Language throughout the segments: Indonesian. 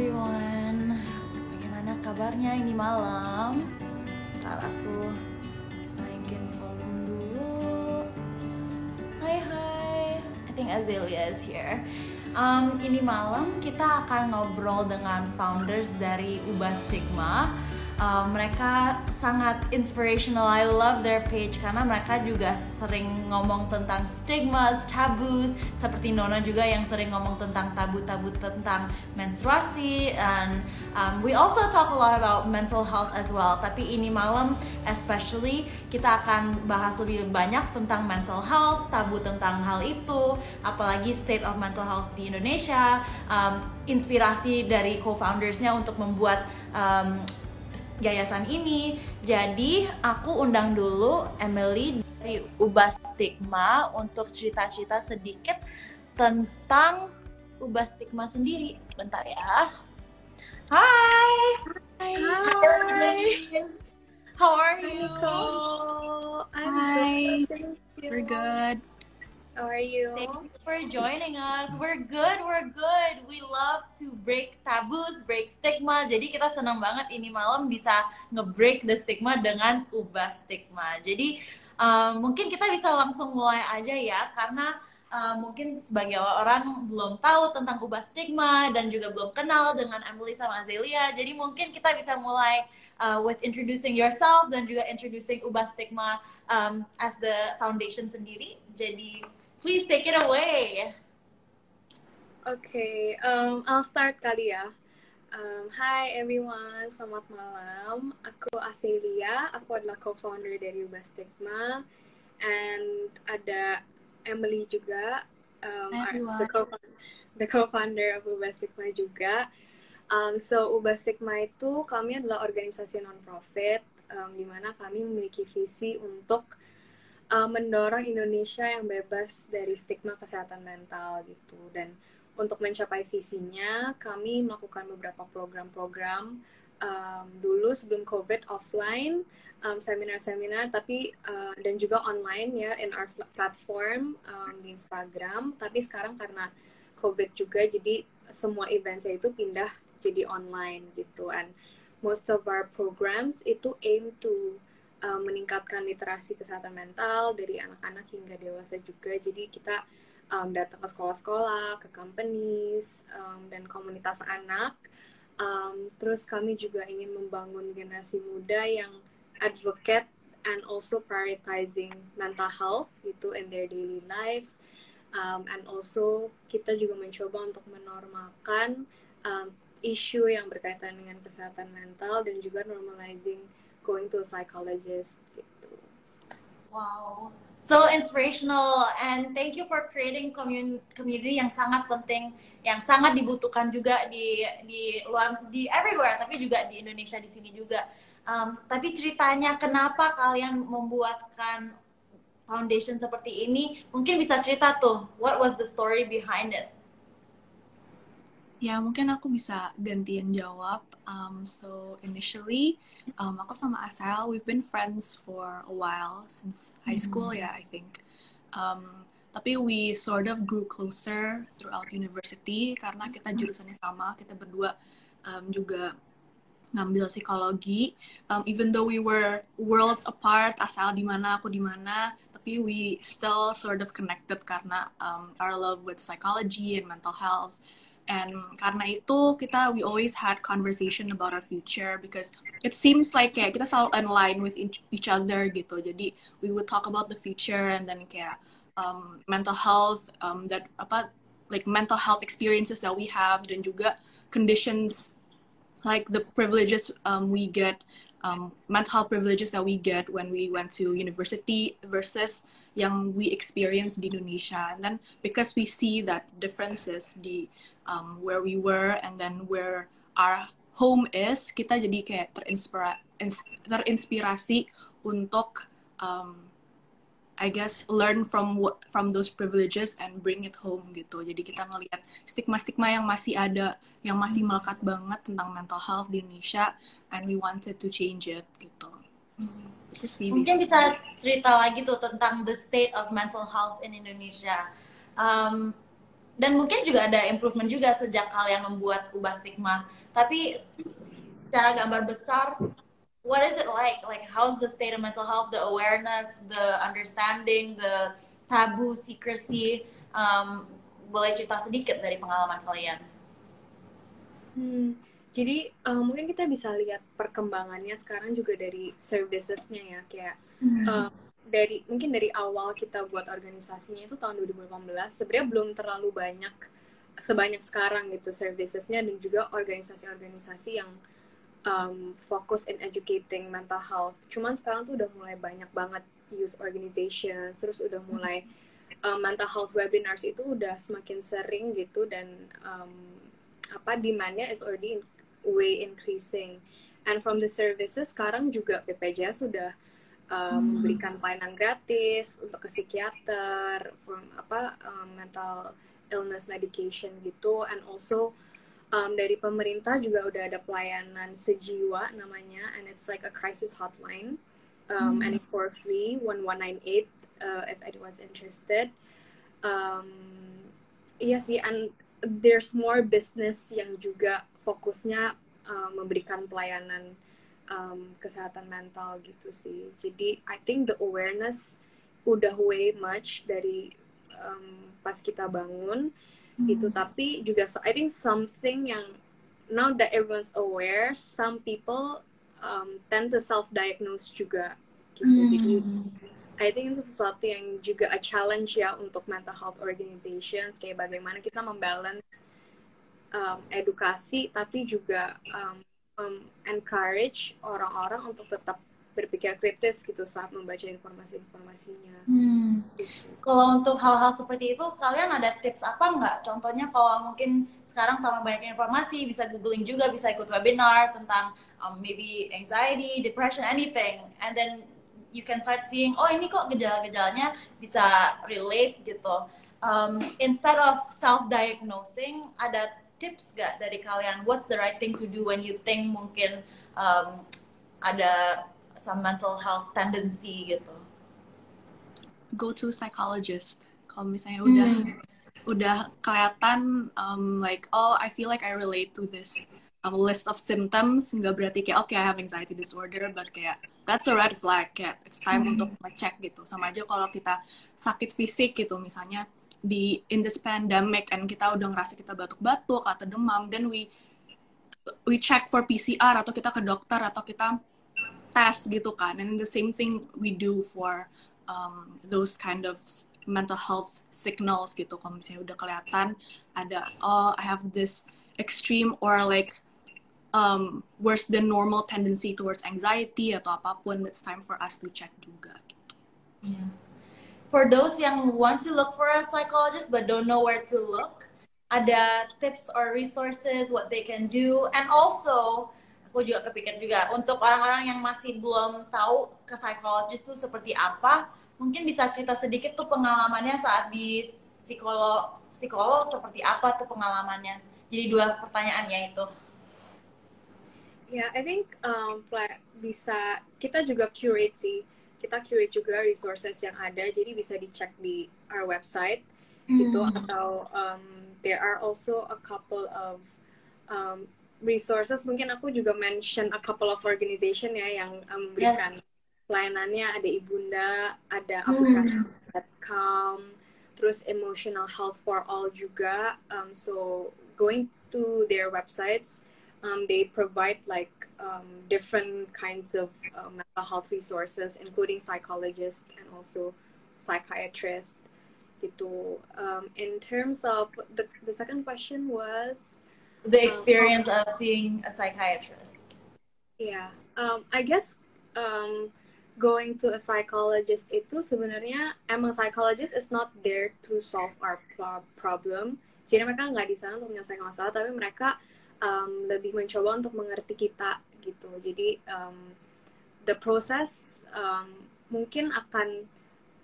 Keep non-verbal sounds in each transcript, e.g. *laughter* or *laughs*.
everyone. Bagaimana kabarnya ini malam? Ntar aku naikin volume dulu. Hai hai. I think Azalea is here. Um, ini malam kita akan ngobrol dengan founders dari Ubah Stigma. Um, mereka sangat inspirational. I love their page karena mereka juga sering ngomong tentang stigmas, tabus, seperti Nona juga yang sering ngomong tentang tabu-tabu tentang menstruasi and um, we also talk a lot about mental health as well. Tapi ini malam especially kita akan bahas lebih banyak tentang mental health, tabu tentang hal itu, apalagi state of mental health di Indonesia, um, inspirasi dari co-foundersnya untuk membuat um, yayasan ini. Jadi aku undang dulu Emily dari Ubah Stigma untuk cerita-cerita sedikit tentang Ubah Stigma sendiri. Bentar ya. Hai. Hai. Hai. How are you? I'm Hi. Thank you. We're good. How are you? Thank you for joining us. We're good, we're good. We love to break taboos, break stigma. Jadi kita senang banget ini malam bisa nge-break the stigma dengan ubah stigma. Jadi um, mungkin kita bisa langsung mulai aja ya karena uh, mungkin sebagai orang belum tahu tentang ubah stigma dan juga belum kenal dengan Emily sama Azelia. Jadi mungkin kita bisa mulai uh, with introducing yourself dan juga introducing ubah stigma um, as the foundation sendiri. Jadi please take it away. Okay, um, I'll start kali ya. Um, hi everyone, selamat malam. Aku Aselia, aku adalah co-founder dari Ubah Stigma. And ada Emily juga, um, Hi, our- everyone. the co- the co-founder of Ubah Stigma juga. Um, so Ubah Stigma itu kami adalah organisasi non-profit um, di mana kami memiliki visi untuk uh, mendorong Indonesia yang bebas dari stigma kesehatan mental gitu. Dan untuk mencapai visinya kami melakukan beberapa program-program um, dulu sebelum COVID offline um, seminar-seminar tapi uh, dan juga online ya in our platform um, di Instagram. Tapi sekarang karena COVID juga jadi semua event saya itu pindah jadi online gitu. And most of our programs itu aim to uh, meningkatkan literasi kesehatan mental dari anak-anak hingga dewasa juga. Jadi kita um, datang ke sekolah-sekolah, ke companies um, dan komunitas anak. Um, terus kami juga ingin membangun generasi muda yang advocate and also prioritizing mental health gitu in their daily lives. Um, and also kita juga mencoba untuk menormalkan um, isu yang berkaitan dengan kesehatan mental dan juga normalizing going to a psychologist gitu. Wow, so inspirational and thank you for creating commun- community yang sangat penting, yang sangat dibutuhkan juga di di luar di everywhere, tapi juga di Indonesia di sini juga. Um, tapi ceritanya kenapa kalian membuatkan foundation seperti ini? Mungkin bisa cerita tuh, what was the story behind it? Ya, mungkin aku bisa gantian jawab. Um, so initially, um, aku sama Asel, we've been friends for a while since high school ya, I think. Um, tapi we sort of grew closer throughout university karena kita jurusannya sama, kita berdua um, juga ngambil psikologi. Um, even though we were worlds apart, Asal di mana, aku di mana, tapi we still sort of connected karena um, our love with psychology and mental health. And karena itu kita we always had conversation about our future because it seems like kayak kita selalu align with each, each other gitu. Jadi we would talk about the future and then kayak um, mental health um, that apa like mental health experiences that we have dan juga conditions like the privileges um, we get um, mental health privileges that we get when we went to university versus yang we experience di Indonesia and then because we see that differences di um, where we were and then where our home is kita jadi kayak terinspira ins- terinspirasi untuk um, I guess learn from from those privileges and bring it home gitu. Jadi kita ngelihat stigma-stigma yang masih ada, yang masih melekat banget tentang mental health di Indonesia, and we wanted to change it gitu. Itu sih Mungkin bisa cerita lagi tuh tentang the state of mental health in Indonesia. Um, dan mungkin juga ada improvement juga sejak kalian membuat ubah stigma. Tapi secara gambar besar what is it like? Like how's the state of mental health the awareness the understanding the taboo secrecy? Um, boleh cerita sedikit dari pengalaman kalian? Hmm, jadi uh, mungkin kita bisa lihat perkembangannya sekarang juga dari servicesnya ya kayak hmm. uh, dari mungkin dari awal kita buat organisasinya itu tahun 2018 sebenarnya belum terlalu banyak sebanyak sekarang gitu servicesnya dan juga organisasi-organisasi yang um, fokus in educating mental health. Cuman sekarang tuh udah mulai banyak banget youth organization, terus udah mulai um, mental health webinars itu udah semakin sering gitu dan um, apa demandnya is already way increasing. And from the services sekarang juga BPJS sudah um, memberikan pelayanan gratis untuk ke psikiater, from apa um, mental illness medication gitu, and also um, dari pemerintah juga udah ada pelayanan sejiwa namanya, and it's like a crisis hotline, um, hmm. and it's for free 1198 uh, if anyone's interested. Um, iya sih, and there's more business yang juga fokusnya uh, memberikan pelayanan um, kesehatan mental gitu sih. Jadi I think the awareness udah way much dari um, pas kita bangun hmm. gitu. Tapi juga I think something yang now that everyone's aware, some people um, tend to self-diagnose juga gitu. Hmm. Jadi I think itu sesuatu yang juga a challenge ya untuk mental health organizations kayak bagaimana kita membalance um, edukasi tapi juga um, encourage orang-orang untuk tetap berpikir kritis gitu saat membaca informasi-informasinya. Hmm. Kalau untuk hal-hal seperti itu, kalian ada tips apa nggak? Contohnya kalau mungkin sekarang tambah banyak informasi, bisa googling juga, bisa ikut webinar tentang um, maybe anxiety, depression, anything, and then you can start seeing, oh ini kok gejala-gejalanya bisa relate gitu. Um, instead of self-diagnosing, ada tips gak dari kalian? What's the right thing to do when you think mungkin um, ada some mental health tendency gitu? Go to psychologist. Kalau misalnya udah hmm. udah kelihatan um, like oh I feel like I relate to this um, list of symptoms nggak berarti kayak oke okay, I have anxiety disorder but kayak that's a red flag kayak it's time hmm. untuk ngecek gitu sama aja kalau kita sakit fisik gitu misalnya di in this pandemic and kita udah ngerasa kita batuk-batuk atau demam then we we check for PCR atau kita ke dokter atau kita tes gitu kan. And the same thing we do for um, those kind of mental health signals gitu. Kalau misalnya udah kelihatan ada oh I have this extreme or like um, worse than normal tendency towards anxiety atau apa pun it's time for us to check juga gitu. Yeah for those yang want to look for a psychologist but don't know where to look, ada tips or resources what they can do and also aku juga kepikir juga untuk orang-orang yang masih belum tahu ke psychologist itu seperti apa, mungkin bisa cerita sedikit tuh pengalamannya saat di psikolog psikolog seperti apa tuh pengalamannya. Jadi dua pertanyaannya itu. Ya, yeah, I think um, bisa kita juga curate sih kita curate juga resources yang ada jadi bisa dicek di our website mm. gitu atau um, there are also a couple of um, resources mungkin aku juga mention a couple of organization ya yang um, memberikan yes. pelayanannya ada ibunda ada mm. aplikasi.com terus emotional health for all juga um, so going to their websites um, they provide like um, different kinds of uh, mental health resources, including psychologists and also psychiatrists. Gitu. Um, in terms of the, the second question was the um, experience of seeing a psychiatrist. Yeah, um, I guess um, going to a psychologist itu sebenarnya emang psychologist is not there to solve our problem. Jadi mereka nggak di sana untuk menyelesaikan masalah, tapi mereka um, lebih mencoba untuk mengerti kita gitu. Jadi um, the process um, mungkin akan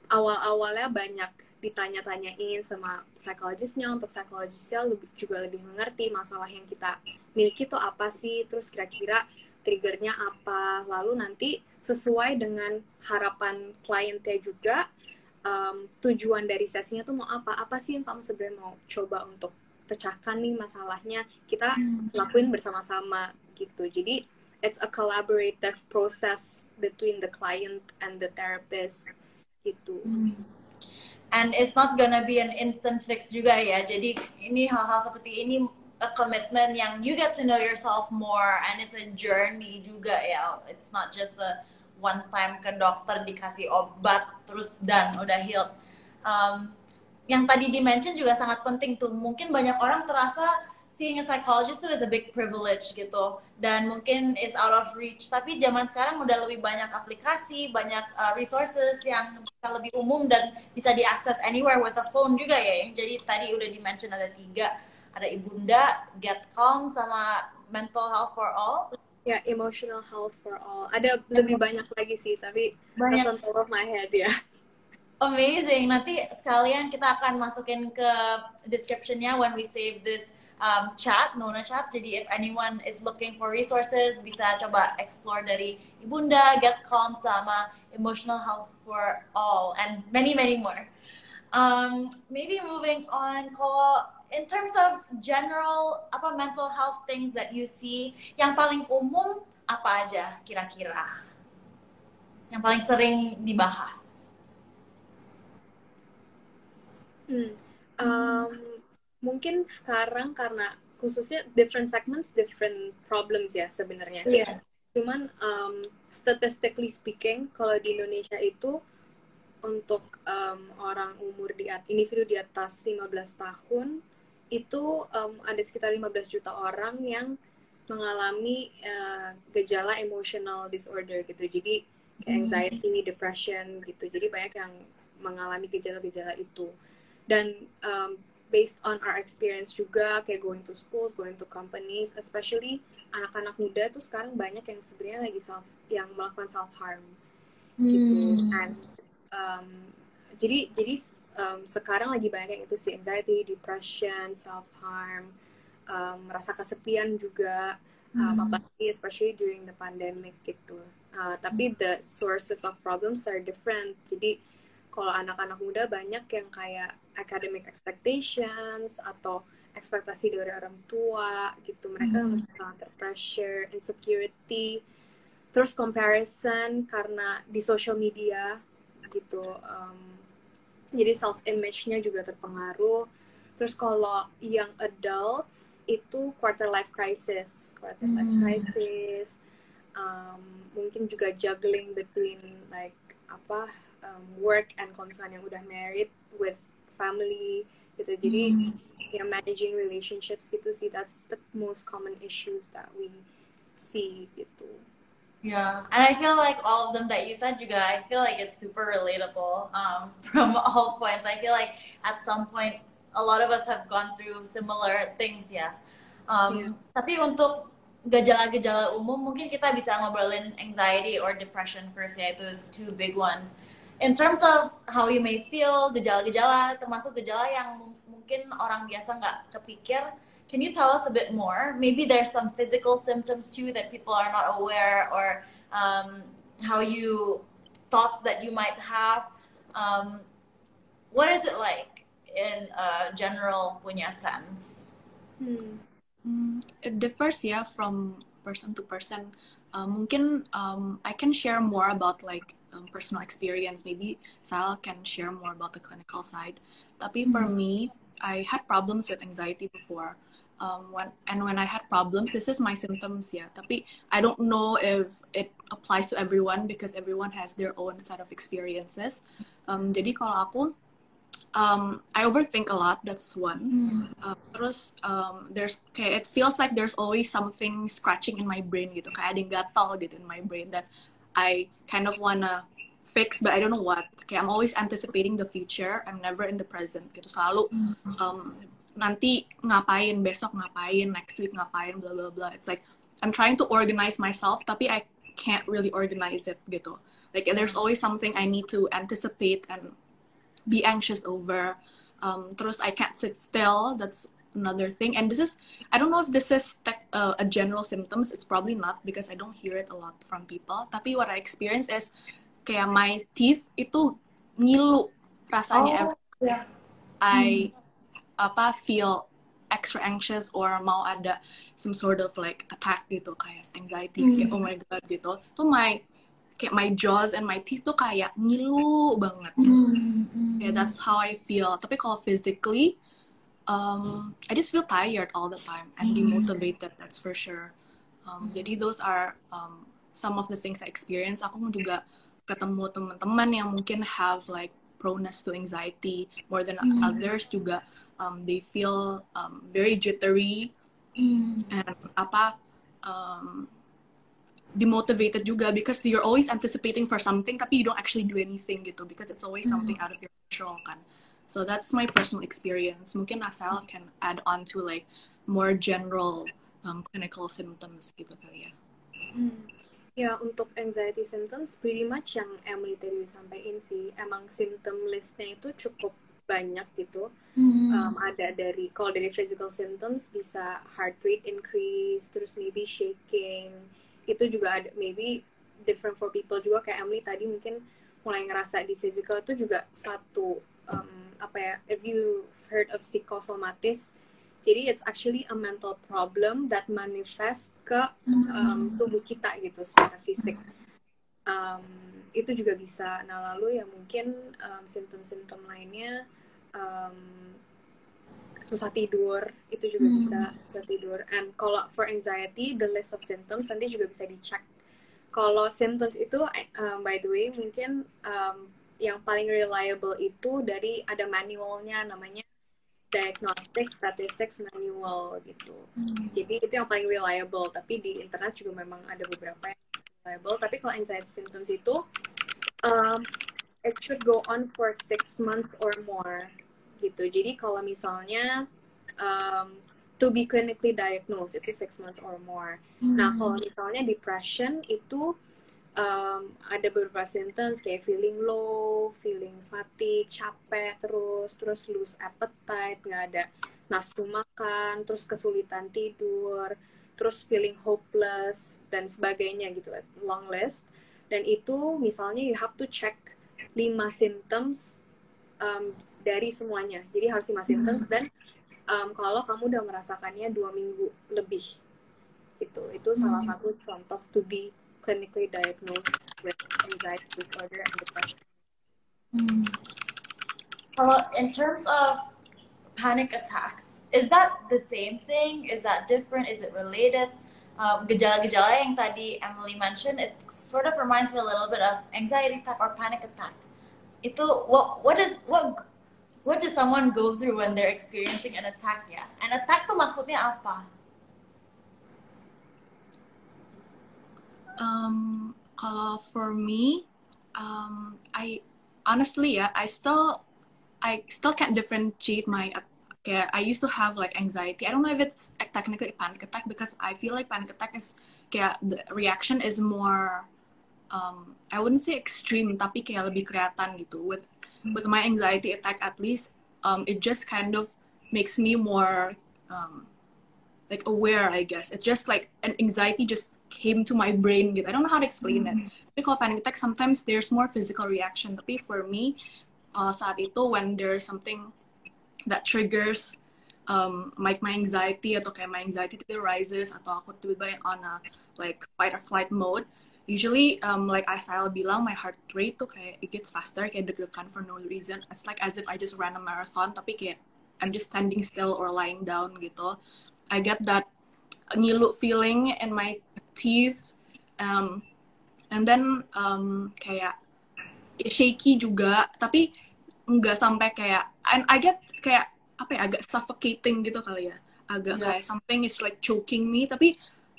awal-awalnya banyak ditanya-tanyain sama psikologisnya. Untuk psikologisnya lebih juga lebih mengerti masalah yang kita miliki itu apa sih terus kira-kira triggernya apa. Lalu nanti sesuai dengan harapan kliennya juga um, tujuan dari sesinya tuh mau apa apa sih yang kamu sebenarnya mau coba untuk pecahkan nih masalahnya kita Hmm. lakuin bersama-sama gitu jadi it's a collaborative process between the client and the therapist gitu and it's not gonna be an instant fix juga ya. Jadi ini hal-hal seperti ini a commitment yang you get to know yourself more and it's a journey juga ya. It's not just the one time ke dokter dikasih obat terus dan udah healed. Um, yang tadi di-mention juga sangat penting tuh. Mungkin banyak orang terasa seeing a psychologist tuh is a big privilege gitu. Dan mungkin is out of reach. Tapi zaman sekarang udah lebih banyak aplikasi banyak uh, resources yang bisa lebih umum dan bisa diakses anywhere with a phone juga ya. Jadi tadi udah di mention ada tiga. Ada ibunda get calm sama mental health for all. Ya emotional health for all. Ada lebih banyak lagi sih tapi Banyak. of my head ya Amazing. Nanti sekalian kita akan masukin ke descriptionnya when we save this um, chat, Nona chat. Jadi if anyone is looking for resources, bisa coba explore dari Ibunda, Get Calm, sama Emotional Health for All, and many, many more. Um, maybe moving on, kalau in terms of general apa mental health things that you see, yang paling umum apa aja kira-kira? Yang paling sering dibahas? Hmm. Um, mungkin sekarang karena khususnya different segments, different problems ya sebenarnya. Iya. Cuman um, statistically speaking, kalau di Indonesia itu untuk um, orang umur di at individu di atas 15 tahun itu um, ada sekitar 15 juta orang yang mengalami uh, gejala emotional disorder gitu. Jadi kayak anxiety, depression gitu. Jadi banyak yang mengalami gejala-gejala itu. Dan um, based on our experience juga kayak going to schools, going to companies, especially anak-anak muda tuh sekarang banyak yang sebenarnya lagi self yang melakukan self harm gitu. And um, jadi jadi um, sekarang lagi banyak yang itu sih anxiety, depression, self harm, um, rasa kesepian juga, um, Hmm. apalagi especially during the pandemic gitu. Uh, tapi the sources of problems are different. Jadi kalau anak-anak muda banyak yang kayak academic expectations atau ekspektasi dari orang tua gitu mereka Hmm. masih sangat terpressure insecurity terus comparison karena di social media gitu um, jadi self image-nya juga terpengaruh terus kalau yang adults itu quarter life crisis quarter life Hmm. crisis um, mungkin juga juggling between like apa um, work and misalnya yang udah married with family gitu jadi Hmm. ya managing relationships gitu sih that's the most common issues that we see gitu Yeah, and I feel like all of them that you said, juga, I feel like it's super relatable um, *laughs* from all points. I feel like at some point, a lot of us have gone through similar things ya. Um, Yeah. Tapi untuk gejala-gejala umum, mungkin kita bisa ngobrolin anxiety or depression first itu is two big ones. In terms of how you may feel, gejala-gejala, termasuk gejala yang mungkin orang biasa nggak kepikir, can you tell us a bit more? Maybe there's some physical symptoms too that people are not aware, or um, how you thoughts that you might have. Um, what is it like in a general punya sense? hmm. Mm, it differs ya from person to person. Uh, mungkin um, I can share more about like um, personal experience. Maybe Sal can share more about the clinical side. Tapi for Mhm. me, I had problems with anxiety before. Um, when and when I had problems, this is my symptoms yeah. Tapi I don't know if it applies to everyone because everyone has their own set of experiences. Um, jadi kalau aku, um, I overthink a lot. That's one. Uh, terus um, there's kayak it feels like there's always something scratching in my brain gitu kayak ada yang gatal gitu in my brain that I kind of wanna fix but I don't know what. Kayak I'm always anticipating the future. I'm never in the present. Gitu. Selalu um, nanti ngapain besok ngapain next week ngapain bla bla bla. It's like I'm trying to organize myself tapi I can't really organize it gitu. Like there's always something I need to anticipate and be anxious over. Um, terus I can't sit still. That's another thing and this is I don't know if this is tech, uh, a general symptoms it's probably not because I don't hear it a lot from people tapi what I experience is kayak my teeth itu ngilu rasanya Oh, ya. I apa feel extra anxious or mau ada some sort of like attack gitu kayak anxiety Hmm. kayak oh my god gitu tuh my kayak my jaws and my teeth tuh kayak ngilu banget Hmm, hmm. Yeah, that's how I feel. Tapi kalau physically, um, I just feel tired all the time and Hmm. demotivated. That's for sure. Um, Jadi those are um, some of the things I experience. Aku juga ketemu teman-teman yang mungkin have like proneness to anxiety more than Hmm. others juga. Um, they feel um, very jittery Hmm. and apa um, demotivated juga because you're always anticipating for something tapi you don't actually do anything gitu because it's always something out of your control kan so that's my personal experience mungkin Asal can add on to like more general um, clinical symptoms gitu kali ya Hmm. Ya, untuk anxiety symptoms, pretty much yang Emily tadi sampaikan sih, emang symptom listnya itu cukup banyak gitu. Hmm. Um, ada dari, kalau dari physical symptoms bisa heart rate increase, terus maybe shaking, itu juga ada, maybe different for people juga, kayak Emily tadi mungkin mulai ngerasa di physical itu juga satu, apa ya, if you heard of psychosomatis, jadi it's actually a mental problem that manifest ke um, tubuh kita gitu secara fisik. Um, itu juga bisa. Nah lalu ya mungkin um, simptom-simptom lainnya um, susah tidur itu juga Hmm. bisa susah tidur. And kalau for anxiety the list of symptoms nanti juga bisa dicek. Kalau symptoms itu um, by the way mungkin um, yang paling reliable itu dari ada manualnya namanya Diagnostic Statistics Manual gitu. Hmm. Jadi itu yang paling reliable, tapi di internet juga memang ada beberapa yang reliable. Tapi kalau anxiety symptoms itu, um, it should go on for six months or more gitu. Jadi kalau misalnya um, to be clinically diagnosed itu six months or more. Nah Hmm. kalau misalnya depression itu um, ada beberapa symptoms kayak feeling low, feeling fatigue, capek terus, terus lose appetite, nggak ada nafsu makan, terus kesulitan tidur, terus feeling hopeless dan sebagainya gitu, long list. Dan itu misalnya you have to check 5 symptoms um, dari semuanya. Jadi harus 5 symptoms dan um, kalau kamu udah merasakannya dua minggu lebih itu itu salah Hmm. satu contoh to be clinically diagnosed with anxiety disorder and depression. Hmm. Well, in terms of panic attacks, is that the same thing? Is that different? Is it related? Uh, gejala-gejala yang tadi Emily mentioned, it sort of reminds me a little bit of anxiety attack or panic attack. Itu what what is what what does someone go through when they're experiencing an attack ya? An attack tuh maksudnya apa? Um, kalau for me, um, I honestly yeah, I still I still can't differentiate my kayak I used to have like anxiety. I don't know if it's technically a panic attack because I feel like panic attack is kayak the reaction is more um, I wouldn't say extreme tapi kayak lebih kelihatan gitu. With with my anxiety attack at least um, it just kind of makes me more um, like aware I guess. It's just like an anxiety just came to my brain gitu. I don't know how to explain it. Tapi kalau panic attack sometimes there's more physical reaction. Tapi for me uh, saat itu when there's something that triggers um, like my anxiety atau kayak my anxiety rises atau aku tiba-tiba on a like fight or flight mode usually um, like as I'll bilang my heart rate tuh kayak it gets faster kayak deg-degan for no reason it's like as if I just ran a marathon tapi kayak I'm just standing still or lying down gitu I get that ngilu feeling in my teeth um, and then um, kayak shaky juga. Tapi nggak sampai kayak and I get kayak apa ya agak suffocating gitu kali ya. Agak Yeah. kayak something is like choking me. Tapi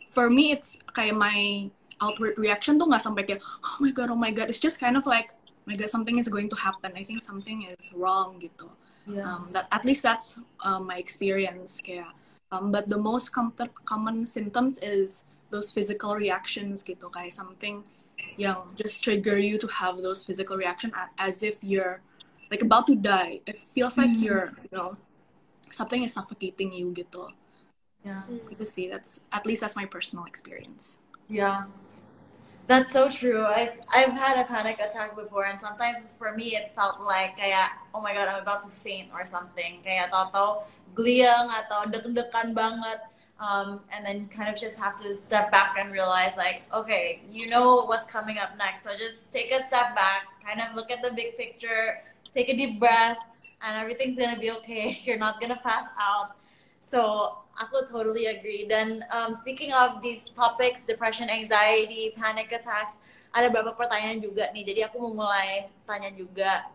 for me it's kayak my outward reaction tuh nggak sampai kayak oh my god oh my god. It's just kind of like oh my god something is going to happen. I think something is wrong gitu. Yeah. um, that at least that's uh, my experience kayak um, but the most com- common symptoms is those physical reactions gitu kayak something yang just trigger you to have those physical reaction as if you're like about to die it feels like Mhm. you're you know something is suffocating you gitu Yeah. gitu sih that's at least that's my personal experience Yeah. That's so true. I've I've had a panic attack before, and sometimes for me it felt like kayak oh my god I'm about to faint or something. Kayak tau-tau gliang atau deg-degan banget. Um, and then kind of just have to step back and realize like okay you know what's coming up next. So just take a step back kind of look at the big picture take a deep breath and everything's gonna be okay. *laughs* You're not gonna pass out. So I aku totally agree. Dan um, speaking of these topics depression anxiety panic attacks ada beberapa pertanyaan juga nih jadi aku mau mulai tanya juga.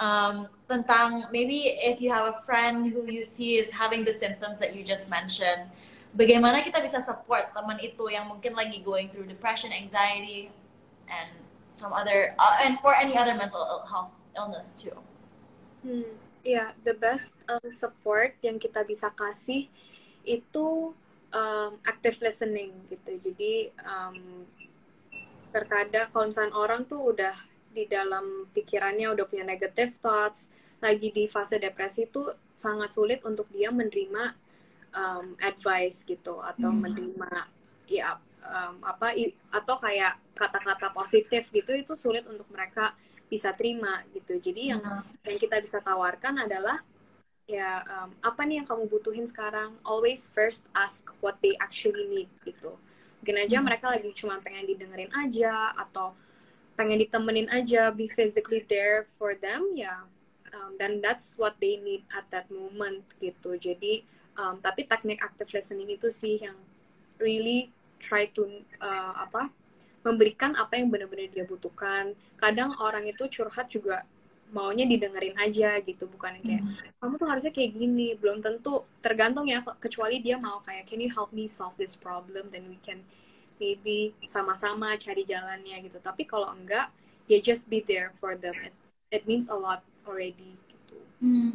Um, tentang maybe if you have a friend who you see is having the symptoms that you just mentioned bagaimana kita bisa support teman itu yang mungkin lagi going through depression, anxiety, and some other uh, and for any other mental health illness too. Hmm, ya yeah, the best um, support yang kita bisa kasih itu um, active listening gitu. Jadi um, terkadang kalau orang tuh udah di dalam pikirannya udah punya negative thoughts, lagi di fase depresi itu sangat sulit untuk dia menerima um, advice gitu atau hmm. menerima ya um, apa atau kayak kata-kata positif gitu itu sulit untuk mereka bisa terima gitu jadi yang hmm. yang kita bisa tawarkan adalah ya um, apa nih yang kamu butuhin sekarang always first ask what they actually need gitu mungkin aja hmm. mereka lagi cuma pengen didengerin aja atau pengen ditemenin aja be physically there for them ya um, then that's what they need at that moment gitu jadi um, tapi teknik active listening itu sih yang really try to uh, apa memberikan apa yang benar-benar dia butuhkan. Kadang orang itu curhat juga maunya didengerin aja gitu bukan kayak hmm. kamu tuh harusnya kayak gini. Belum tentu tergantung ya kecuali dia mau kayak can you help me solve this problem? Then we can maybe sama-sama cari jalannya gitu. Tapi kalau enggak ya just be there for them. It, it means a lot already gitu. Hmm.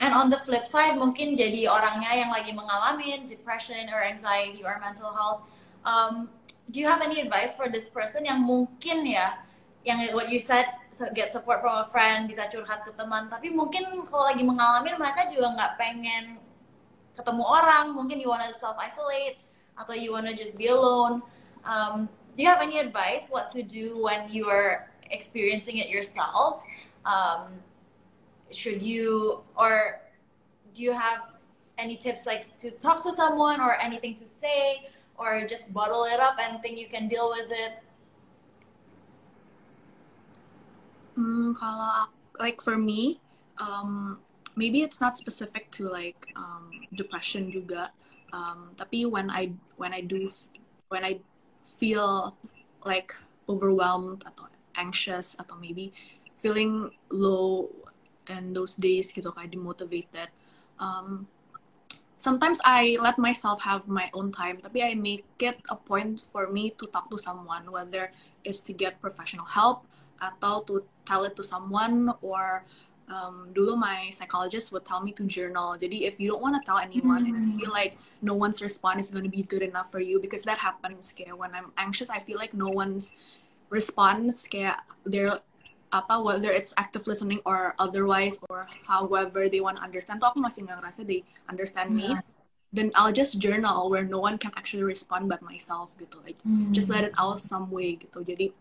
And on the flip side, mungkin jadi orangnya yang lagi mengalami depression or anxiety or mental health. Um, do you have any advice for this person yang mungkin ya, yang what you said, get support from a friend, bisa curhat ke teman, tapi mungkin kalau lagi mengalami mereka juga nggak pengen ketemu orang, mungkin you wanna self isolate atau you wanna just be alone. Um, do you have any advice what to do when you are experiencing it yourself? Um, should you or do you have any tips like to talk to someone or anything to say or just bottle it up and think you can deal with it? Mm, kalau like for me um, maybe it's not specific to like um, depression juga. Um, tapi when I when I do when I feel like overwhelmed atau anxious atau maybe feeling low and those days gitu kayak demotivated um, sometimes I let myself have my own time tapi I make it a point for me to talk to someone whether it's to get professional help atau to tell it to someone or um, dulu my psychologist would tell me to journal. Jadi if you don't want to tell anyone mm. and you feel like no one's response is going to be good enough for you because that happens kayak when I'm anxious I feel like no one's response kayak they're apa whether it's active listening or otherwise or however they want to understand. Tuh aku masih nggak ngerasa they understand me. Yeah. then I'll just journal where no one can actually respond but myself gitu like mm. just let it out some way gitu. Jadi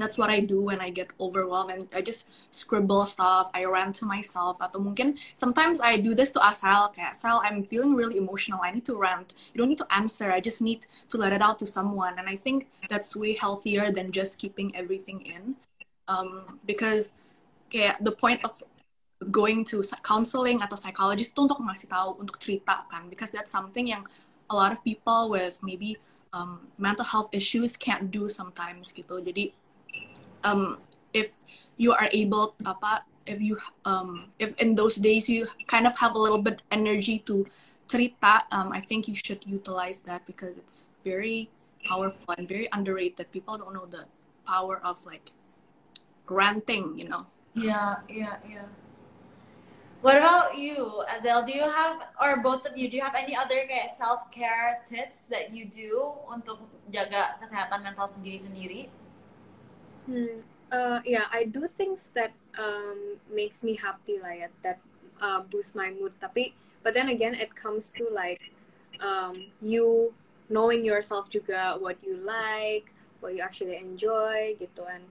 that's what I do when I get overwhelmed and I just scribble stuff I rant to myself atau mungkin sometimes I do this to Asal kayak Asal I'm feeling really emotional I need to rant. You don't need to answer I just need to let it out to someone. And I think that's way healthier than just keeping everything in um, because kayak the point of going to counseling atau psychologist itu untuk ngasih tahu untuk cerita kan. Because that's something yang a lot of people with maybe um, mental health issues can't do sometimes gitu. Jadi um, if you are able apa if you um, if in those days you kind of have a little bit energy to cerita um, I think you should utilize that because it's very powerful and very underrated. People don't know the power of like ranting, you know. Yeah, yeah, yeah. What about you, Azel? Do you have, or both of you, do you have any other kayak self care tips that you do untuk jaga kesehatan mental sendiri-sendiri? Hmm, uh, yeah, I do things that um, makes me happy lah ya, that uh, boost my mood. Tapi, but then again, it comes to like um, you knowing yourself juga what you like, what you actually enjoy gitu and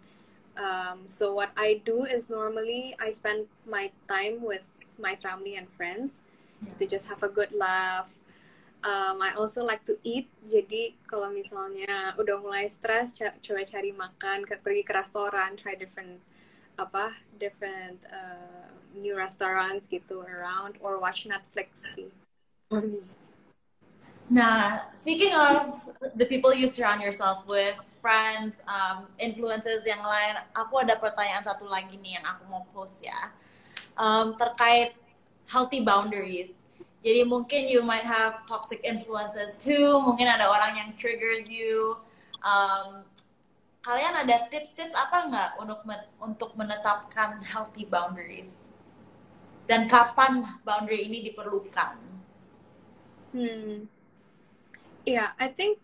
um, so what I do is normally I spend my time with my family and friends. Yeah. to just have a good laugh. Um, I also like to eat. Jadi kalau misalnya udah mulai stres coba cari makan pergi ke restoran try different apa different uh, new restaurants gitu around or watch Netflix sih. For me. Nah, speaking of the people you surround yourself with, friends, um, influences yang lain, aku ada pertanyaan satu lagi nih yang aku mau post ya. Um, terkait healthy boundaries. Jadi mungkin you might have toxic influences too, mungkin ada orang yang triggers you. Um, kalian ada tips-tips apa nggak untuk men untuk menetapkan healthy boundaries? Dan kapan boundary ini diperlukan? Hmm yeah, I think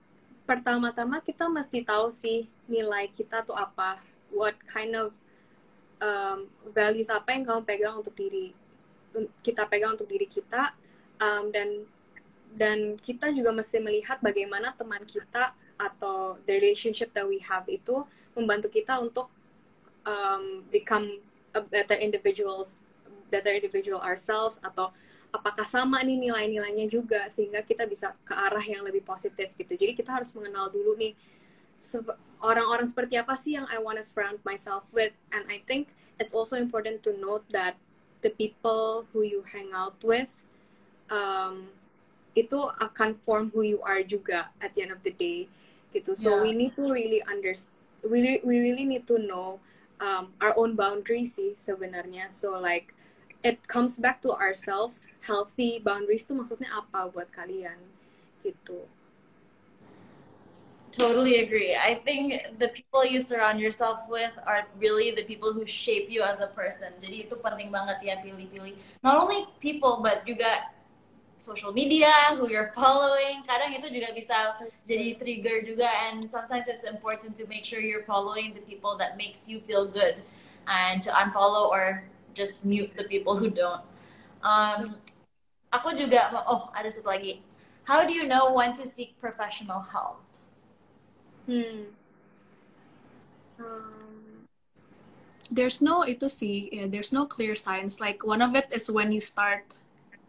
pertama-tama kita mesti tahu sih nilai kita tuh apa, what kind of um, values apa yang kamu pegang untuk diri kita pegang untuk diri kita um, dan dan kita juga mesti melihat bagaimana teman kita atau the relationship that we have itu membantu kita untuk um, become a better individuals better individual ourselves atau apakah sama nih nilai-nilainya juga sehingga kita bisa ke arah yang lebih positif gitu. Jadi kita harus mengenal dulu nih orang-orang seperti apa sih yang I wanna surround myself with and I think it's also important to note that the people who you hang out with um, itu akan form who you are juga at the end of the day gitu. So yeah. we need to really understand we we really need to know um, our own boundaries sih sebenarnya. So like it comes back to ourselves healthy boundaries itu maksudnya apa buat kalian? Gitu. Totally agree. I think the people you surround yourself with are really the people who shape you as a person. Jadi itu penting banget ya pilih-pilih. Not only people but juga social media who you're following. Kadang itu juga bisa jadi trigger juga and sometimes it's important to make sure you're following the people that makes you feel good. And to unfollow or just mute the people who don't. Um, aku juga oh ada satu lagi. How do you know when to seek professional help? Hmm. Um, there's no itu sih, yeah, there's no clear signs. Like one of it is when you start,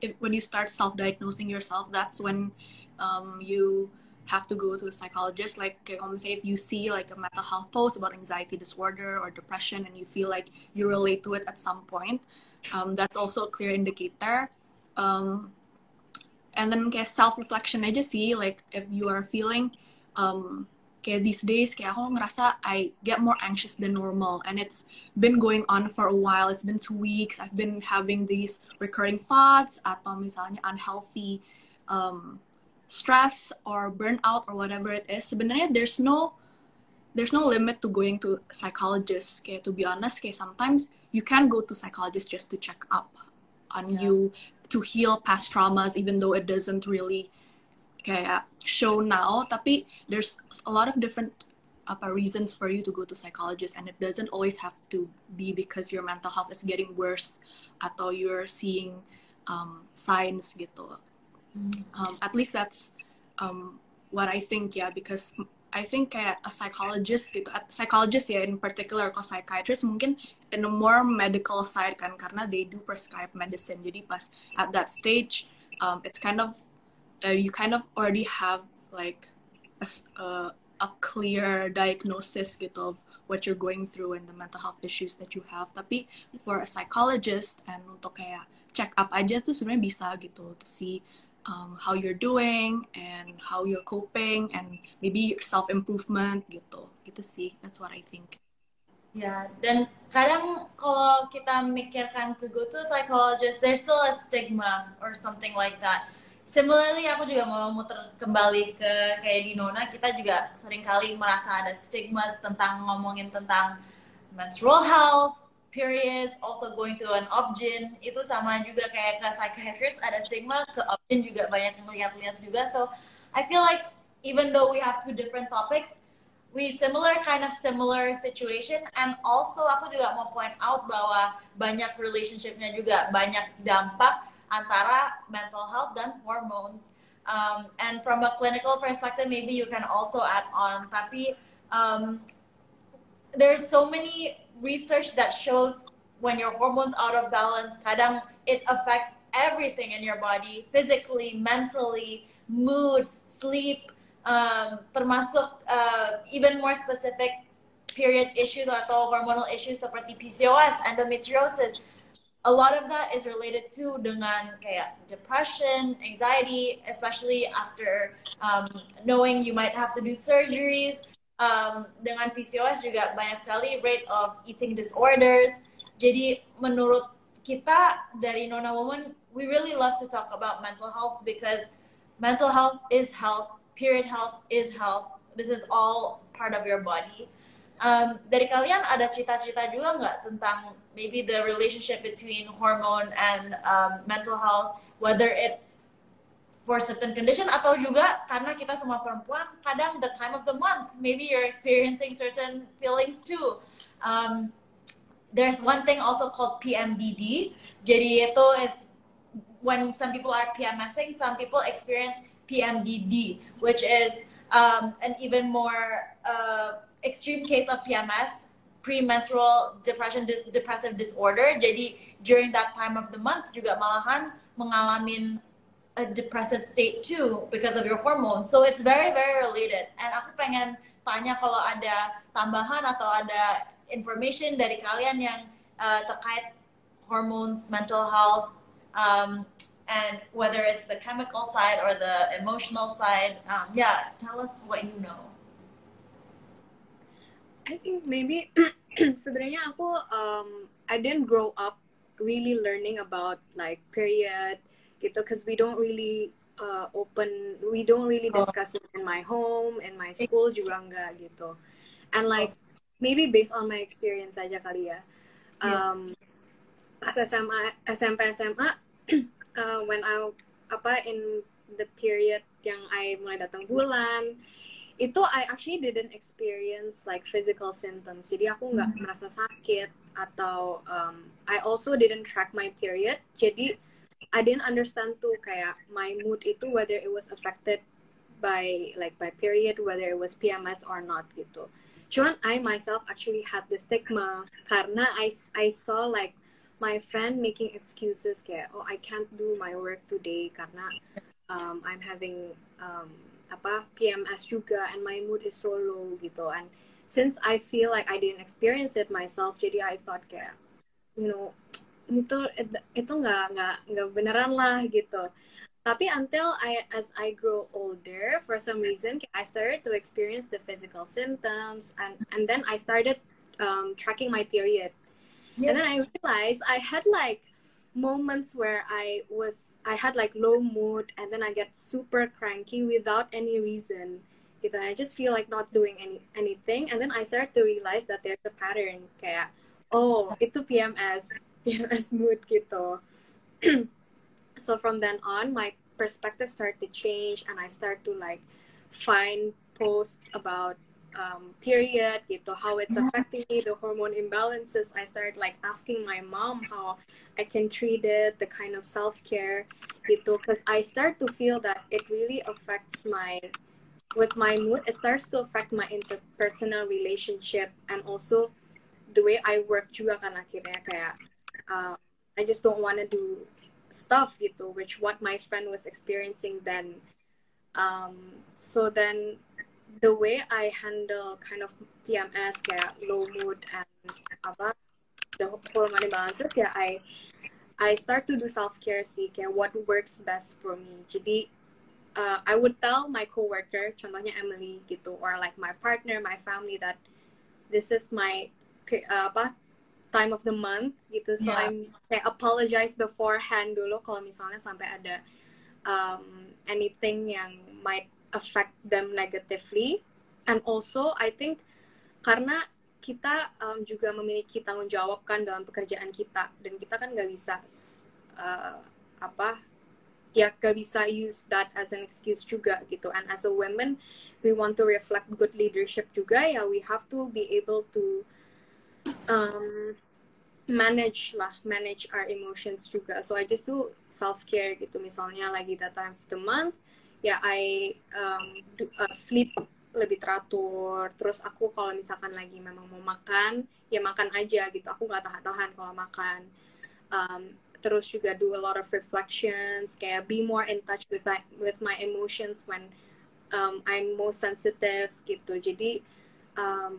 if, when you start self-diagnosing yourself. That's when um, you have to go to a psychologist like um, say if you see like a mental health post about anxiety disorder or depression and you feel like you relate to it at some point um, that's also a clear indicator. Um, and then kayak self reflection aja sih like if you are feeling um, these days kayak aku ngerasa I get more anxious than normal and it's been going on for a while. It's been two weeks. I've been having these recurring thoughts atau misalnya unhealthy um, stress or burnout or whatever it is sebenarnya there's no there's no limit to going to psychologists kayak to be honest kayak sometimes you can go to psychologists just to check up on yeah. you to heal past traumas even though it doesn't really kayak show now tapi there's a lot of different apa reasons for you to go to psychologist and it doesn't always have to be because your mental health is getting worse atau you're seeing um, signs gitu um, at least that's um, what I think yeah because I think kayak a psychologist gitu psychologist ya in particular atau psychiatrist mungkin in a more medical side kan karena they do prescribe medicine. Jadi pas at that stage um, it's kind of uh, you kind of already have like a, uh, a clear diagnosis gitu of what you're going through and the mental health issues that you have. Tapi for a psychologist and untuk kayak check up aja tuh sebenarnya bisa gitu to see um, how you're doing and how you're coping and maybe self improvement gitu. Gitu sih that's what I think. Ya dan kadang kalau kita mikirkan to go to a psychologist there's still a stigma or something like that. Similarly aku juga mau muter kembali ke kayak di Nona kita juga sering kali merasa ada stigma tentang ngomongin tentang menstrual health periods, also going to an obgyn, itu sama juga kayak ke psychiatrist ada stigma, ke obgyn juga banyak yang lihat-lihat juga. So I feel like even though we have two different topics, we similar kind of similar situation and also aku juga mau point out bahwa banyak relationshipnya juga banyak dampak antara mental health dan hormones. Um, and from a clinical perspective, maybe you can also add on. Tapi um, there's so many research that shows when your hormones out of balance, kadang it affects everything in your body, physically, mentally, mood, sleep, um, termasuk uh, even more specific period issues or atau hormonal issues seperti PCOS, endometriosis. A lot of that is related to dengan kayak depression, anxiety, especially after um, knowing you might have to do surgeries. Um, dengan PCOS juga banyak sekali rate of eating disorders. Jadi menurut kita dari Nona Woman, we really love to talk about mental health because mental health is health, period health is health. This is all part of your body. Um, dari kalian ada cerita-cerita juga nggak tentang maybe the relationship between hormone and um, mental health, whether it's for certain condition atau juga karena kita semua perempuan kadang the time of the month maybe you're experiencing certain feelings too. Um, there's one thing also called PMDD. Jadi itu is when some people are PMSing, some people experience PMDD, which is um, an even more uh, extreme case of PMS, premenstrual depression dis depressive disorder. Jadi during that time of the month juga malahan mengalami a depressive state too because of your hormones. So it's very very related. And aku pengen tanya kalau ada tambahan atau ada information dari kalian yang uh, terkait hormones, mental health, um, and whether it's the chemical side or the emotional side. Um, yeah, tell us what you know. I think maybe *clears throat* sebenarnya aku um, I didn't grow up really learning about like period gitu because we don't really uh, open we don't really Oh. discuss it in my home in my school juga enggak gitu. And like maybe based on my experience aja kali ya. Um, pas SMA SMP SMA *clears throat* uh, when I apa in the period yang I mulai datang bulan itu I actually didn't experience like physical symptoms. Jadi aku nggak Mhm. merasa sakit atau um, I also didn't track my period. Jadi I didn't understand tuh kayak my mood itu whether it was affected by like by period whether it was PMS or not gitu. Cuman I myself actually had the stigma karena I I saw like my friend making excuses kayak oh I can't do my work today karena um, I'm having um, apa PMS juga and my mood is so low gitu. And since I feel like I didn't experience it myself jadi I thought kayak you know itu itu nggak nggak nggak beneran lah gitu tapi until I as I grow older for some reason I started to experience the physical symptoms and and then I started um, tracking my period and then I realized I had like moments where I was I had like low mood and then I get super cranky without any reason. Gitu. I just feel like not doing any anything and then I start to realize that there's a pattern kayak oh itu PMS PMS *laughs* mood gitu. *clears throat* so from then on my perspective started to change and I start to like find posts about um, period gitu how it's affecting me the hormone imbalances. I started like asking my mom how i can treat it the kind of self-care gitu because i start to feel that it really affects my with my mood it starts to affect my interpersonal relationship and also the way i work juga kan akhirnya kayak uh, i just don't want to do stuff gitu which what my friend was experiencing then. Um, so then the way I handle kind of PMS kayak low mood and apa the hormone imbalances ya I I start to do self care sih kayak what works best for me. Jadi uh, I would tell my coworker contohnya Emily gitu or like my partner my family that this is my uh, time of the month gitu. So Yeah. I'm kayak apologize beforehand dulu kalau misalnya sampai ada um, anything yang might affect them negatively. And also I think karena kita um, juga memiliki tanggung jawab kan dalam pekerjaan kita. Dan kita kan nggak bisa uh, apa ya gak bisa use that as an excuse juga gitu. And as a woman we want to reflect good leadership juga. Ya we have to be able to um, manage lah manage our emotions juga. So I just do self care gitu. Misalnya lagi that time of the month ya I um, do, uh, sleep lebih teratur. Terus aku kalau misalkan lagi memang mau makan ya makan aja gitu. Aku nggak tahan-tahan kalau makan. Um, terus juga do a lot of reflections kayak be more in touch with my, with my emotions when um, I'm most sensitive gitu. Jadi um,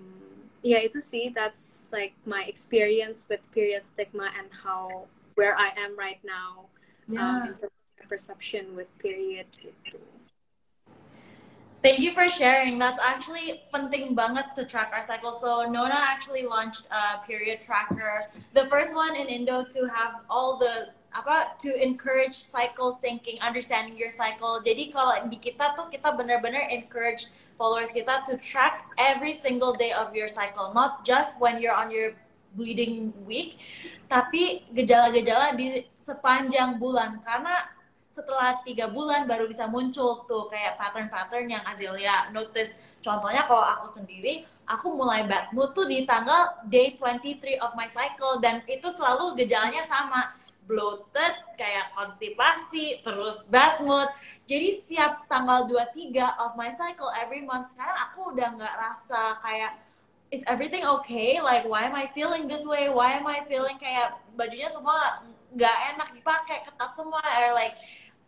ya itu sih that's like my experience with period stigma and how where I am right now um, Yeah. in terms of my perception with period gitu Thank you for sharing. That's actually penting banget to track our cycle. So Nona actually launched a period tracker, the first one in Indo to have all the apa to encourage cycle syncing, understanding your cycle. Jadi kalau di kita tuh kita benar-benar encourage followers kita to track every single day of your cycle, not just when you're on your bleeding week, tapi gejala-gejala di sepanjang bulan karena setelah tiga bulan baru bisa muncul tuh kayak pattern-pattern yang Azelia notice. Contohnya kalau aku sendiri, aku mulai bad mood tuh di tanggal day 23 of my cycle dan itu selalu gejalanya sama. Bloated, kayak konstipasi, terus bad mood. Jadi setiap tanggal 23 of my cycle every month, sekarang aku udah nggak rasa kayak is everything okay? Like why am I feeling this way? Why am I feeling kayak bajunya semua nggak enak dipakai, ketat semua, or like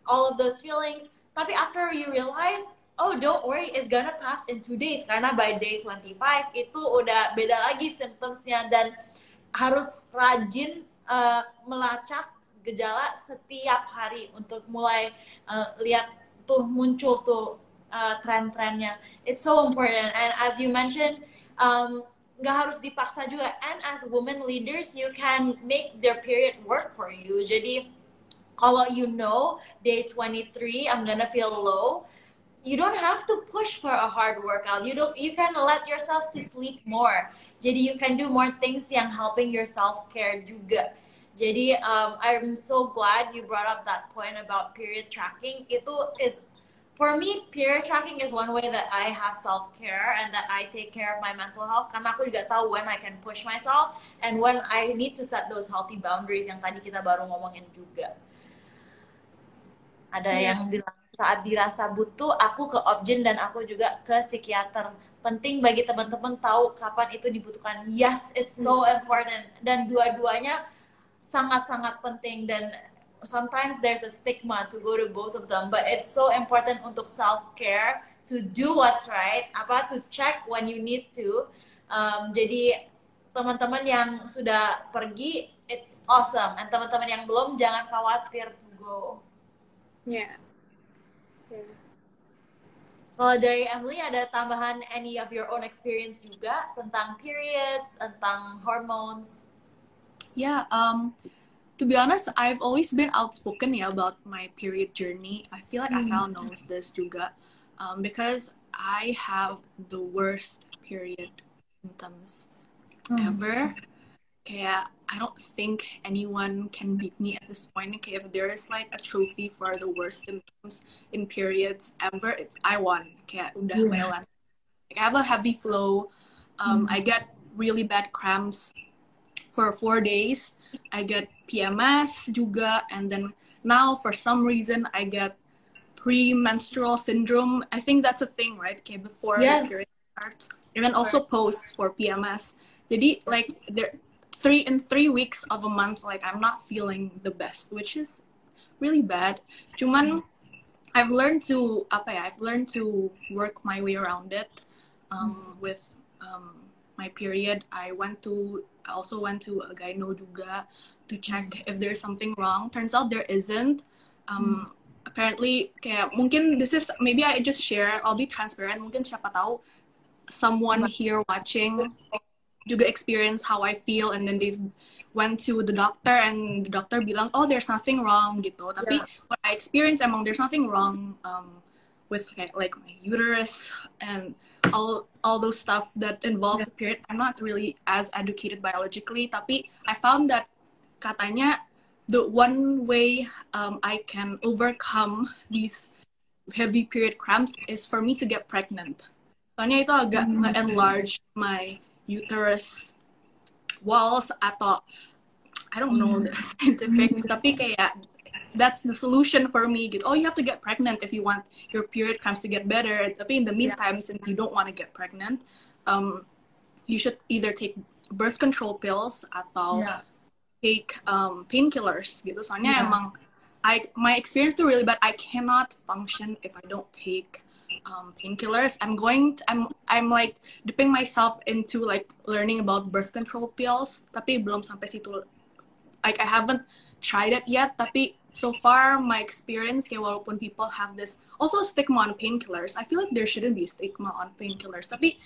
all of those feelings. Tapi after you realize, oh don't worry, it's gonna pass in two days. Karena by day 25 itu udah beda lagi symptomsnya dan harus rajin uh, melacak gejala setiap hari untuk mulai uh, lihat tuh muncul tuh uh, tren-trennya. It's so important. And as you mentioned, um, nggak harus dipaksa juga. And as women leaders, you can make their period work for you. Jadi kalau you know day 23 I'm gonna feel low, you don't have to push for a hard workout. You don't. You can let yourself to sleep more. Jadi you can do more things yang helping your self care juga. Jadi um, I'm so glad you brought up that point about period tracking. Itu is for me period tracking is one way that I have self care and that I take care of my mental health. Karena aku juga tahu when I can push myself and when I need to set those healthy boundaries yang tadi kita baru ngomongin juga. Ada Iya. yang bilang saat dirasa butuh aku ke objin dan aku juga ke psikiater. Penting bagi teman-teman tahu kapan itu dibutuhkan. Yes, it's so important dan dua-duanya sangat-sangat penting dan sometimes there's a stigma to go to both of them, but it's so important untuk self care to do what's right, apa to check when you need to. Um, jadi teman-teman yang sudah pergi, it's awesome, and teman-teman yang belum jangan khawatir to go. ya Ya. Kalau dari Emily ada tambahan any of your own experience juga tentang periods, tentang hormones? Yeah, um, to be honest, I've always been outspoken yeah, about my period journey. I feel like Asal knows this juga, um, because I have the worst period symptoms ever. Kayak I don't think anyone can beat me at this point. Kayak if there is like a trophy for the worst symptoms in periods ever, it's I won. Kayak udah Yeah. Like I have a heavy flow. Um, I get really bad cramps for four days. I get PMS juga, and then now for some reason I get premenstrual syndrome. I think that's a thing, right? Okay, before Yes. the period starts, and then also post for PMS. Jadi like there three in three weeks of a month, like I'm not feeling the best, which is really bad. Cuman I've learned to apa ya? I've learned to work my way around it. Um, with um, my period, I went to I also went to a guy gyno juga to check if there's something wrong. Turns out there isn't. Um, Apparently, kayak mungkin this is maybe I just share. I'll be transparent. Mungkin siapa tahu someone here watching juga experience how I feel and then they went to the doctor and the doctor bilang oh there's nothing wrong gitu tapi what I experience emang there's nothing wrong um, with like my uterus and all all those stuff that involves the period I'm not really as educated biologically tapi I found that katanya the one way um, I can overcome these heavy period cramps is for me to get pregnant. Soalnya itu agak nge-enlarge my uterus walls atau I don't know the *laughs* scientific tapi kayak that's the solution for me gitu oh you have to get pregnant if you want your period cramps to get better tapi in the meantime yeah. since you don't want to get pregnant um, you should either take birth control pills atau yeah. take um, painkillers gitu soalnya yeah. emang I my experience tuh really bad I cannot function if I don't take um, painkillers. I'm going. To, I'm I'm like dipping myself into like learning about birth control pills. Tapi belum sampai situ. Like I haven't tried it yet. Tapi so far my experience kayak walaupun people have this also stigma on painkillers. I feel like there shouldn't be stigma on painkillers. Tapi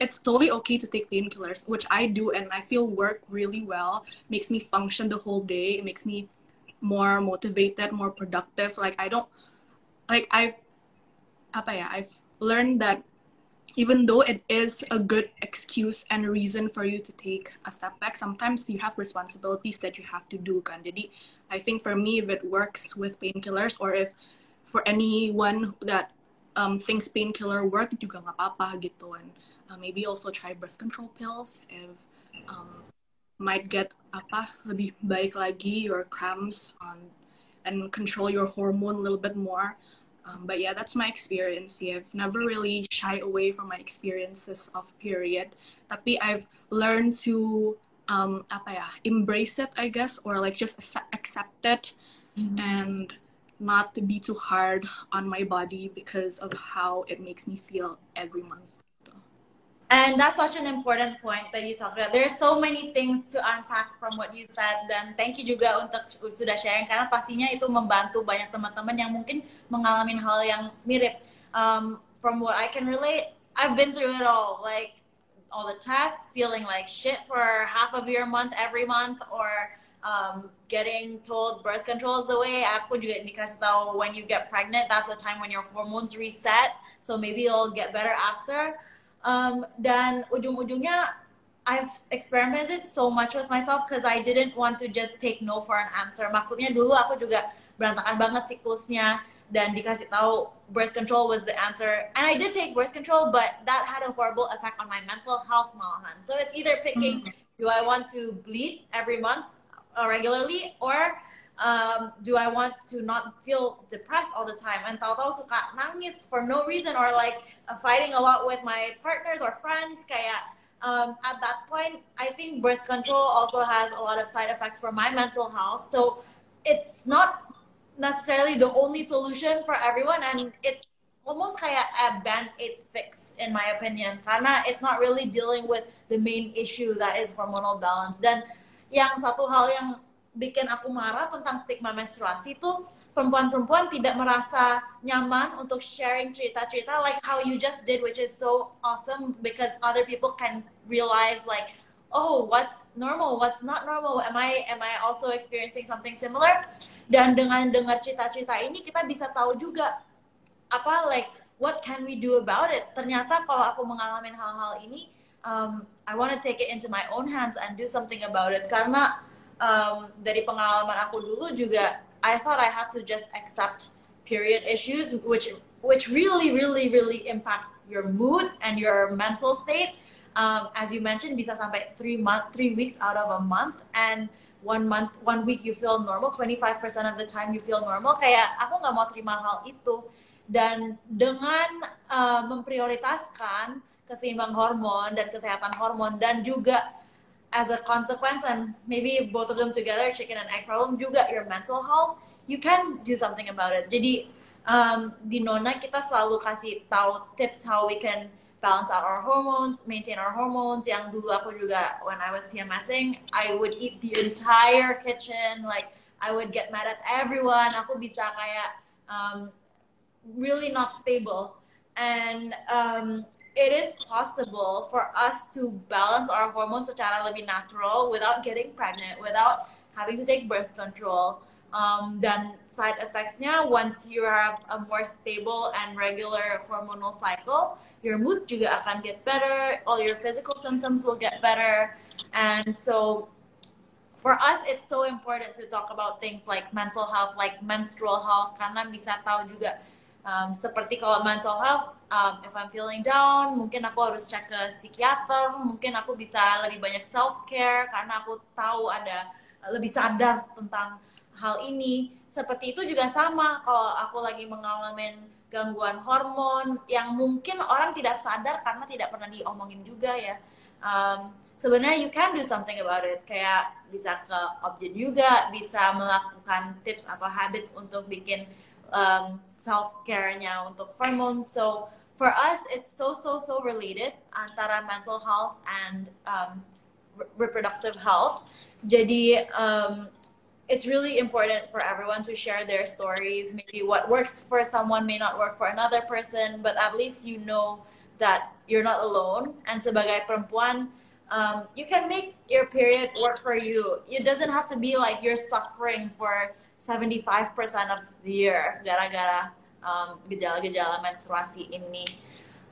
it's totally okay to take painkillers, which I do, and I feel work really well. Makes me function the whole day. It makes me more motivated, more productive. Like I don't like I've apa ya I've learned that even though it is a good excuse and reason for you to take a step back, sometimes you have responsibilities that you have to do kan. Jadi I think for me if it works with painkillers or if for anyone that um, thinks painkiller work juga nggak apa-apa gitu and uh, maybe also try birth control pills if um, might get apa lebih baik lagi your cramps on and control your hormone a little bit more Um, but yeah, that's my experience. Yeah, I've never really shy away from my experiences of period. Tapi I've learned to um, apa ya, embrace it, I guess, or like just accept it mm-hmm. and not to be too hard on my body because of how it makes me feel every month. And that's such an important point that you talked about. There's so many things to unpack from what you said dan thank you juga untuk sudah sharing karena pastinya itu membantu banyak teman-teman yang mungkin mengalami hal yang mirip. Um, from what I can relate, I've been through it all. Like all the tests, feeling like shit for half of your month every month or um, getting told birth control is the way. Aku juga dikasih tahu when you get pregnant, that's the time when your hormones reset. So maybe it'll get better after. Um, dan ujung-ujungnya I've experimented so much with myself because I didn't want to just take no for an answer. Maksudnya dulu aku juga berantakan banget siklusnya dan dikasih tahu birth control was the answer. And I did take birth control, but that had a horrible effect on my mental health malahan. So it's either picking, mm -hmm. do I want to bleed every month uh, regularly or um, do I want to not feel depressed all the time? And tahu-tahu suka nangis for no reason or like uh, fighting a lot with my partners or friends kayak um, at that point i think birth control also has a lot of side effects for my mental health. So it's not necessarily the only solution for everyone and it's almost kayak a band-aid fix in my opinion. Karena it's not really dealing with the main issue that is hormonal balance. Dan yang satu hal yang bikin aku marah tentang stigma menstruasi itu perempuan-perempuan tidak merasa nyaman untuk sharing cerita-cerita like how you just did which is so awesome because other people can realize like oh what's normal what's not normal? Am I am I also experiencing something similar? Dan dengan dengar cerita-cerita ini kita bisa tahu juga apa like what can we do about it? Ternyata kalau aku mengalami hal-hal ini um, I want to take it into my own hands and do something about it. Karena um, dari pengalaman aku dulu juga I thought I had to just accept period issues, which which really, really, really impact your mood and your mental state. Um, as you mentioned, bisa sampai three month, three weeks out of a month, and one month, one week you feel normal, 25% of the time you feel normal. Kayak aku nggak mau terima hal itu. Dan dengan uh, memprioritaskan keseimbang hormon dan kesehatan hormon dan juga as a consequence and maybe both of them together chicken and egg problem juga your mental health you can do something about it jadi um, di Nona kita selalu kasih tahu tips how we can balance out our hormones, maintain our hormones. Yang dulu aku juga when I was PMSing, I would eat the entire kitchen, like I would get mad at everyone. Aku bisa kayak um, really not stable, and um, it is possible for us to balance our hormones secara lebih natural without getting pregnant, without having to take birth control. Um, dan side effects-nya once you have a more stable and regular hormonal cycle, your mood juga akan get better, all your physical symptoms will get better. And so for us it's so important to talk about things like mental health, like menstrual health karena bisa tahu juga um, seperti kalau mental health um, if I'm feeling down mungkin aku harus cek ke psikiater mungkin aku bisa lebih banyak self care karena aku tahu ada lebih sadar tentang hal ini seperti itu juga sama kalau aku lagi mengalami gangguan hormon yang mungkin orang tidak sadar karena tidak pernah diomongin juga ya. Um, sebenarnya you can do something about it kayak bisa ke objek juga bisa melakukan tips atau habits untuk bikin um, self care-nya untuk hormone so for us it's so so so related antara mental health and um, reproductive health. Jadi um, it's really important for everyone to share their stories. Maybe what works for someone may not work for another person but at least you know that you're not alone. And sebagai perempuan um, you can make your period work for you. It doesn't have to be like you're suffering for 75% of the year gara-gara um, gejala-gejala menstruasi ini.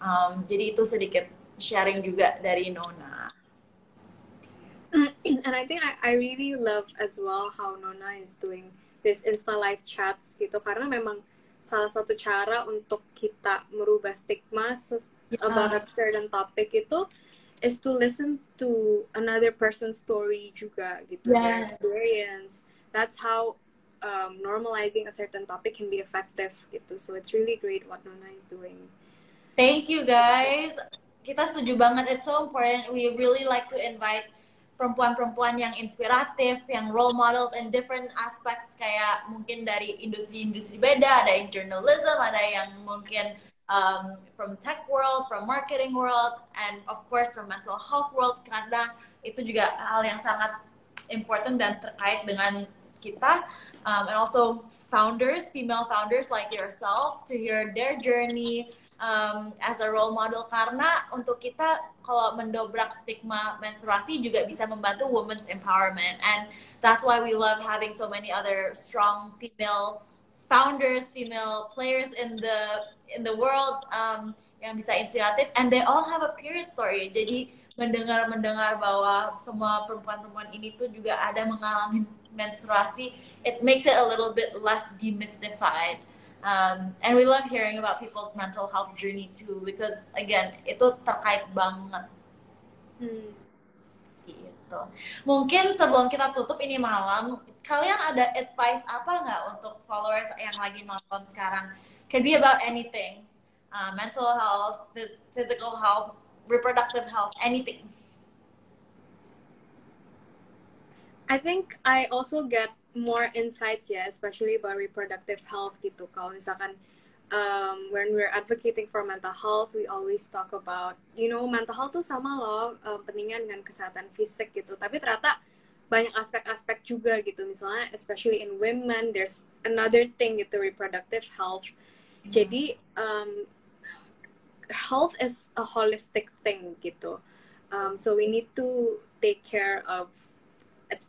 Um, jadi itu sedikit sharing juga dari Nona. *clears throat* And I think I, I really love as well how Nona is doing this Insta live chats gitu karena memang salah satu cara untuk kita merubah stigma yeah. about certain topic itu is to listen to another person's story juga gitu yeah. their experience that's how um, normalizing a certain topic can be effective gitu. So it's really great what Nona is doing. Thank you guys. Kita setuju banget. It's so important. We really like to invite perempuan-perempuan yang inspiratif, yang role models and different aspects. Kayak mungkin dari industri-industri beda, ada yang journalism, ada yang mungkin um, from tech world, from marketing world, and of course from mental health world. Karena itu juga hal yang sangat important dan terkait dengan kita. Um, and also founders, female founders like yourself, to hear their journey um, as a role model. Karena untuk kita kalau mendobrak stigma menstruasi juga bisa membantu women's empowerment. And that's why we love having so many other strong female founders, female players in the in the world um, yang bisa inspiratif. And they all have a period story. Jadi mendengar mendengar bahwa semua perempuan-perempuan ini tuh juga ada mengalami menstruasi it makes it a little bit less demystified. Um, and we love hearing about people's mental health journey too because again itu terkait banget. Hmm. gitu. Mungkin sebelum kita tutup ini malam kalian ada advice apa nggak untuk followers yang lagi nonton sekarang? Can be about anything. Uh, mental health phys- physical health reproductive health anything I think I also get more insights ya, especially about reproductive health gitu. Kalau misalkan um, when we're advocating for mental health, we always talk about, you know, mental health tuh sama loh um, pentingnya dengan kesehatan fisik gitu. Tapi ternyata banyak aspek-aspek juga gitu. Misalnya, especially in women, there's another thing gitu, reproductive health jadi um, health is a holistic thing gitu. Um, so we need to take care of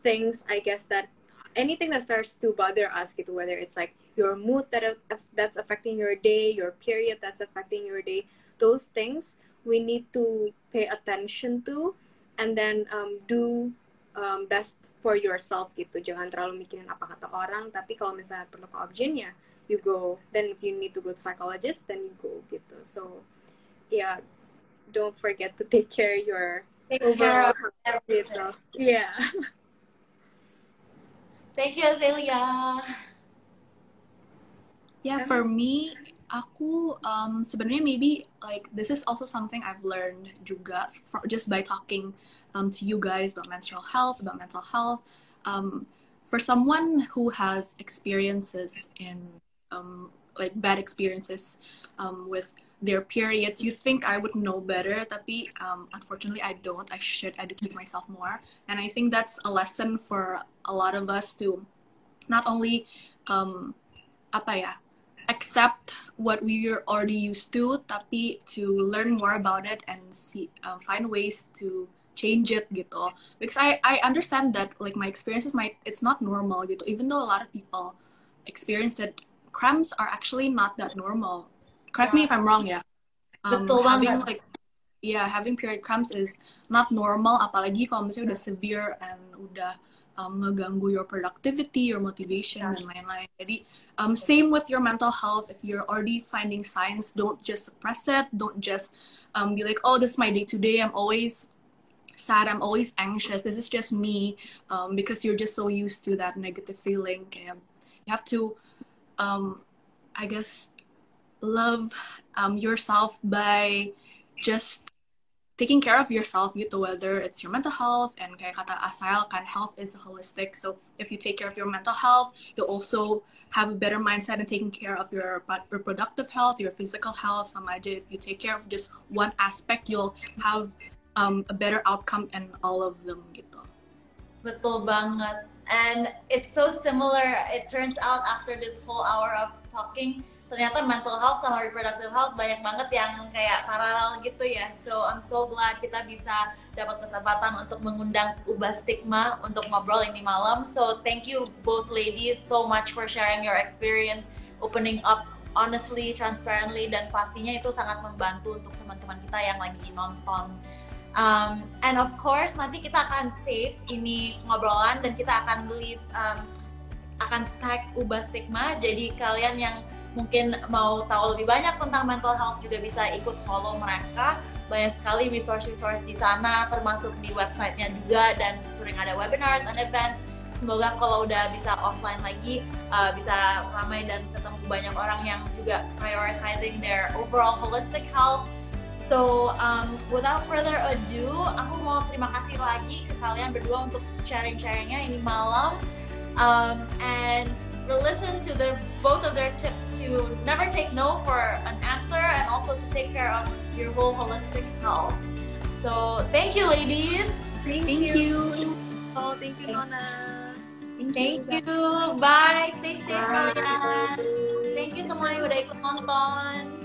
things, I guess that anything that starts to bother us gitu, whether it's like your mood that that's affecting your day, your period that's affecting your day, those things we need to pay attention to and then um, do um, best for yourself gitu. Jangan terlalu mikirin apa kata orang, tapi kalau misalnya perlu ke objeknya, you go then if you need to go to psychologist then you go gitu so yeah don't forget to take care of your take overall care of gitu. yeah *laughs* thank you Azelia yeah for me aku um, sebenarnya maybe like this is also something I've learned juga for, just by talking um, to you guys about menstrual health about mental health. Um, for someone who has experiences in um, like bad experiences um, with their periods. You think i would know better tapi um, unfortunately i don't. I should educate myself more. And i think that's a lesson for a lot of us to not only um, apa ya accept what we are already used to tapi to learn more about it and see um, find ways to change it gitu. Because I I understand that like my experiences might it's not normal gitu. Even though a lot of people experience that cramps are actually not that normal. Correct yeah. me if I'm wrong ya. Um, Betul having banget. like yeah, having period cramps is not normal apalagi kalau misalnya udah severe and udah um, ngeganggu your productivity, your motivation yeah. dan lain-lain. Jadi um, same with your mental health. If you're already finding signs, don't just suppress it. Don't just um, be like, oh, this is my day to day. I'm always sad. I'm always anxious. This is just me um, because you're just so used to that negative feeling. You have to um, I guess love um, yourself by just taking care of yourself gitu whether it's your mental health and kayak kata Asael kan health is holistic. So if you take care of your mental health you also have a better mindset and taking care of your reproductive health your physical health. Sama aja if you take care of just one aspect you'll have um, a better outcome in all of them gitu. Betul banget. And it's so similar. It turns out after this whole hour of talking ternyata mental health sama reproductive health banyak banget yang kayak paralel gitu ya. So I'm so glad kita bisa dapat kesempatan untuk mengundang Ubah Stigma untuk ngobrol ini malam. So thank you both ladies so much for sharing your experience, opening up honestly, transparently, dan pastinya itu sangat membantu untuk teman-teman kita yang lagi nonton. Um, and of course nanti kita akan save ini ngobrolan dan kita akan leave um, akan tag Ubah Stigma. Jadi kalian yang mungkin mau tahu lebih banyak tentang mental health juga bisa ikut follow mereka. Banyak sekali resource-resource di sana termasuk di websitenya juga dan sering ada webinars and events. Semoga kalau udah bisa offline lagi uh, bisa ramai dan ketemu banyak orang yang juga prioritizing their overall holistic health. So um, without further ado, aku mau terima kasih lagi ke kalian berdua untuk sharing-sharingnya ini malam. Um, and listen to the both of their tips to never take no for an answer and also to take care of your whole holistic health. So thank you, ladies. Thank, thank you. you. Oh, thank you, Nona. Thank, thank you. you. Bye. Stay safe, kalian. Thank you semuanya udah ikut nonton.